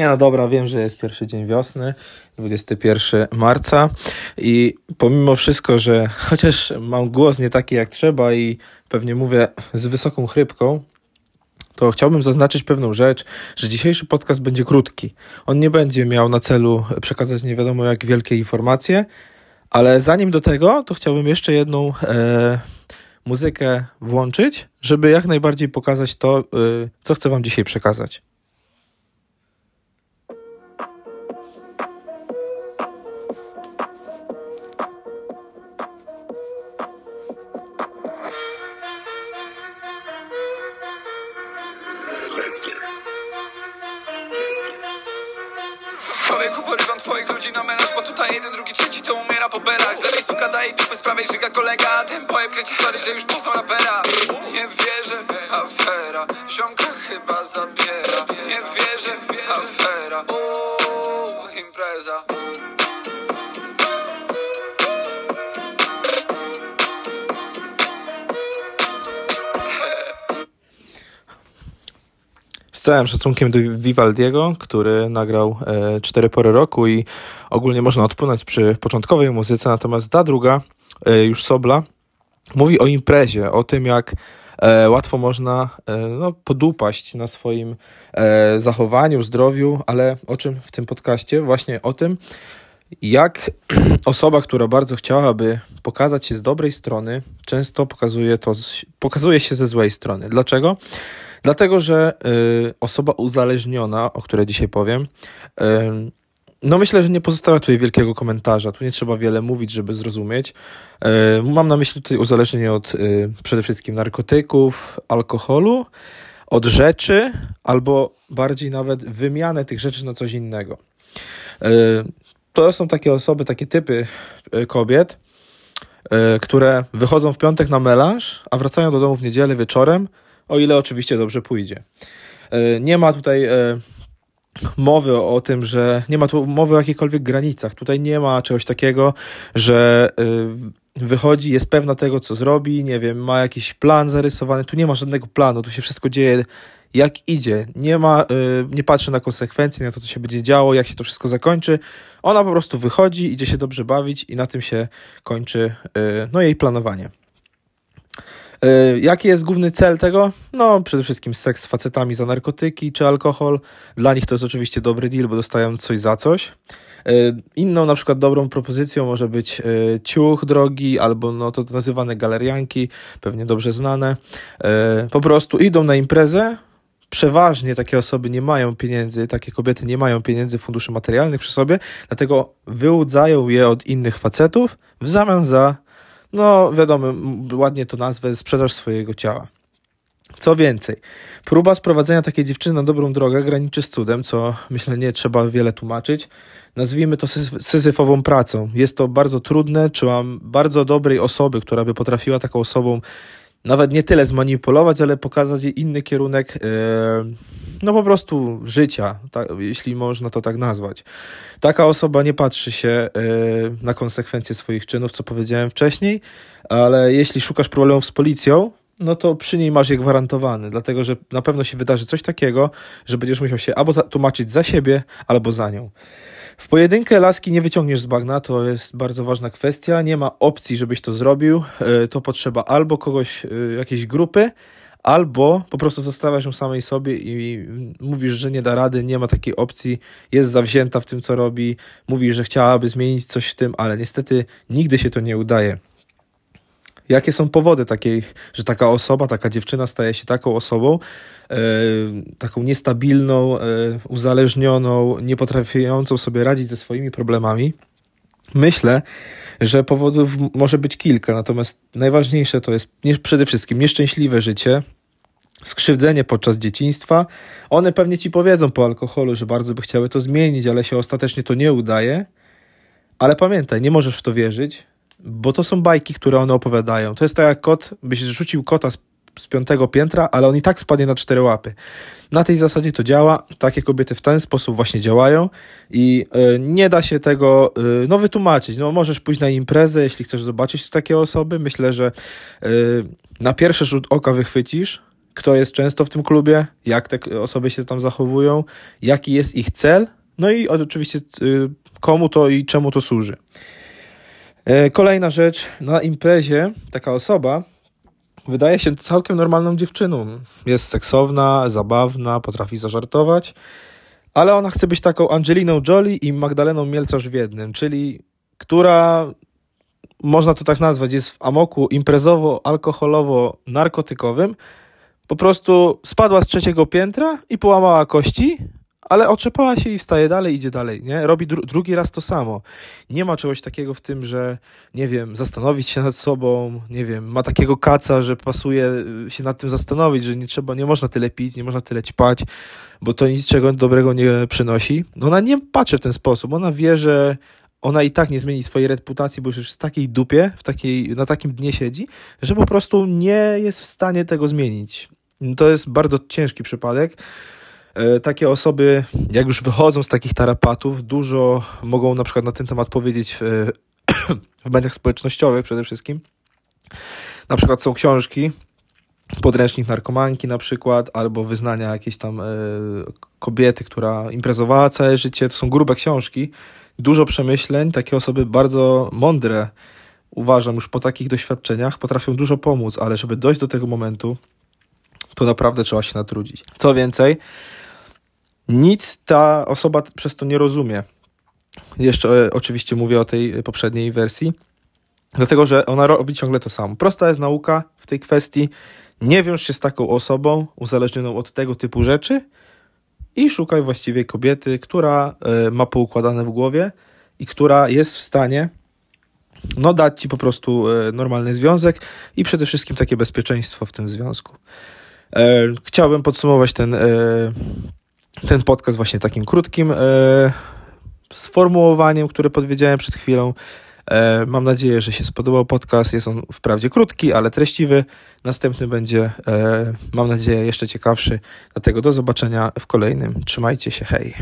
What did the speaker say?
Nie no dobra, wiem, że jest pierwszy dzień wiosny, 21 marca i pomimo wszystko, że chociaż mam głos nie taki jak trzeba i pewnie mówię z wysoką chrypką, to chciałbym zaznaczyć pewną rzecz, że dzisiejszy podcast będzie krótki. On nie będzie miał na celu przekazać nie wiadomo jak wielkie informacje, ale zanim do tego, to chciałbym jeszcze jedną e, muzykę włączyć, żeby jak najbardziej pokazać to, e, co chcę Wam dzisiaj przekazać. Człowieku porywam twoich ludzi na melanż Bo tutaj jeden, drugi, trzeci to umiera po belach. Z lewej suka daje dupy, z prawej żyga kolega Ten pojem kręci story, że już poznał rapera. Nie wierzę, afera Ziomka chyba zabiera. Nie wierzę, afera. Uuu, impreza. Z całym szacunkiem do Vivaldiego, który nagrał e, cztery pory roku i ogólnie można odpłynąć przy początkowej muzyce, natomiast ta druga, e, już Sobla, mówi o imprezie, o tym jak e, łatwo można e, no, podupaść na swoim e, zachowaniu, zdrowiu, ale o czym w tym podcaście? Właśnie o tym, jak osoba, która bardzo chciałaby pokazać się z dobrej strony, często pokazuje, to, pokazuje się ze złej strony. Dlaczego? Dlatego, że y, osoba uzależniona, o której dzisiaj powiem, y, no myślę, że nie pozostała tutaj wielkiego komentarza. Tu nie trzeba wiele mówić, żeby zrozumieć. Y, mam na myśli tutaj uzależnienie od y, przede wszystkim narkotyków, alkoholu, od rzeczy, albo bardziej nawet wymianę tych rzeczy na coś innego. Y, to są takie osoby, takie typy kobiet, które wychodzą w piątek na melanż, a wracają do domu w niedzielę wieczorem, o ile oczywiście dobrze pójdzie. Nie ma tutaj mowy o tym, że nie ma tu mowy o jakichkolwiek granicach. Tutaj nie ma czegoś takiego, że y, wychodzi, jest pewna tego, co zrobi, nie wiem, ma jakiś plan zarysowany. Tu nie ma żadnego planu, tu się wszystko dzieje jak idzie. Nie ma, y, nie patrzy na konsekwencje, na to, co się będzie działo, jak się to wszystko zakończy. Ona po prostu wychodzi, idzie się dobrze bawić i na tym się kończy y, no, jej planowanie. Y, Jaki jest główny cel tego? No, przede wszystkim seks z facetami za narkotyki czy alkohol. Dla nich to jest oczywiście dobry deal, bo dostają coś za coś. Y, Inną na przykład dobrą propozycją może być y, ciuch drogi albo no to nazywane galerianki, pewnie dobrze znane. Po prostu idą na imprezę, przeważnie takie osoby nie mają pieniędzy, takie kobiety nie mają pieniędzy, funduszy materialnych przy sobie, dlatego wyłudzają je od innych facetów w zamian za, no wiadomo, ładnie to nazwę, sprzedaż swojego ciała. Co więcej, próba sprowadzenia takiej dziewczyny na dobrą drogę graniczy z cudem, co myślę nie trzeba wiele tłumaczyć. Nazwijmy to syzyf- syzyfową pracą. Jest to bardzo trudne, trzeba bardzo dobrej osoby, która by potrafiła taką osobą nawet nie tyle zmanipulować, ale pokazać inny kierunek, e, no po prostu życia, tak, jeśli można to tak nazwać. Taka osoba nie patrzy się e, na konsekwencje swoich czynów, co powiedziałem wcześniej, ale jeśli szukasz problemów z policją, no to przy niej masz je gwarantowany, dlatego że na pewno się wydarzy coś takiego, że będziesz musiał się albo tłumaczyć za siebie, albo za nią. W pojedynkę laski nie wyciągniesz z bagna, to jest bardzo ważna kwestia. Nie ma opcji, żebyś to zrobił. E, To potrzeba albo kogoś, e, jakiejś grupy, albo po prostu zostawiasz ją samej sobie i mówisz, że nie da rady, nie ma takiej opcji, jest zawzięta w tym, co robi, mówi, że chciałaby zmienić coś w tym, ale niestety nigdy się to nie udaje. Jakie są powody takiej, że taka osoba, taka dziewczyna staje się taką osobą, e, taką niestabilną, e, uzależnioną, nie potrafiącą sobie radzić ze swoimi problemami? Myślę, że powodów może być kilka, natomiast najważniejsze to jest nie, przede wszystkim nieszczęśliwe życie, skrzywdzenie podczas dzieciństwa. One pewnie ci powiedzą po alkoholu, że bardzo by chciały to zmienić, ale się ostatecznie to nie udaje. Ale pamiętaj, nie możesz w to wierzyć, bo to są bajki, które one opowiadają. To jest tak jak kot, byś rzucił kota z, z piątego piętra, ale on i tak spadnie na cztery łapy. Na tej zasadzie to działa. Takie kobiety w ten sposób właśnie działają i y, nie da się tego y, no, wytłumaczyć. No, możesz pójść na imprezę, jeśli chcesz zobaczyć takie osoby. Myślę, że y, na pierwszy rzut oka wychwycisz, kto jest często w tym klubie, jak te osoby się tam zachowują, jaki jest ich cel, no i oczywiście komu to i czemu to służy. E, kolejna rzecz, na imprezie taka osoba wydaje się całkiem normalną dziewczyną. Jest seksowna, zabawna, potrafi zażartować, ale ona chce być taką Angeliną Jolie i Magdaleną Mielcarz w jednym, czyli która można to tak nazwać, jest w amoku imprezowo-alkoholowo-narkotykowym, po prostu spadła z trzeciego piętra i połamała kości, ale otrzepała się i wstaje dalej, idzie dalej, nie? Robi dru drugi raz to samo. Nie ma czegoś takiego w tym, że, nie wiem, zastanowić się nad sobą, nie wiem, ma takiego kaca, że pasuje y, się nad tym zastanowić, że nie trzeba, nie można tyle pić, nie można tyle ćpać, bo to niczego dobrego nie przynosi. No ona nie patrzy w ten sposób, ona wie, że ona i tak nie zmieni swojej reputacji, bo już w takiej dupie, w takiej, na takim dnie siedzi, że po prostu nie jest w stanie tego zmienić. To jest bardzo ciężki przypadek. E, takie osoby, jak już wychodzą z takich tarapatów, dużo mogą na przykład na ten temat powiedzieć w, w mediach społecznościowych przede wszystkim. Na przykład są książki, podręcznik narkomanki na przykład, albo wyznania jakiejś tam e, kobiety, która imprezowała całe życie. To są grube książki, dużo przemyśleń. Takie osoby bardzo mądre, uważam, już po takich doświadczeniach potrafią dużo pomóc, ale żeby dojść do tego momentu, to naprawdę trzeba się natrudzić. Co więcej, nic ta osoba przez to nie rozumie. Jeszcze e, oczywiście mówię o tej poprzedniej wersji, dlatego że ona robi ciągle to samo. Prosta jest nauka w tej kwestii. Nie wiąż się z taką osobą uzależnioną od tego typu rzeczy i szukaj właściwej kobiety, która e, ma poukładane w głowie i która jest w stanie no, dać ci po prostu e, normalny związek i przede wszystkim takie bezpieczeństwo w tym związku. Chciałbym podsumować ten ten podcast właśnie takim krótkim e, sformułowaniem, które podwiedziałem przed chwilą. E, mam nadzieję, że się spodobał podcast. Jest on wprawdzie krótki, ale treściwy. Następny będzie, e, mam nadzieję, jeszcze ciekawszy. Dlatego do zobaczenia w kolejnym. Trzymajcie się, hej.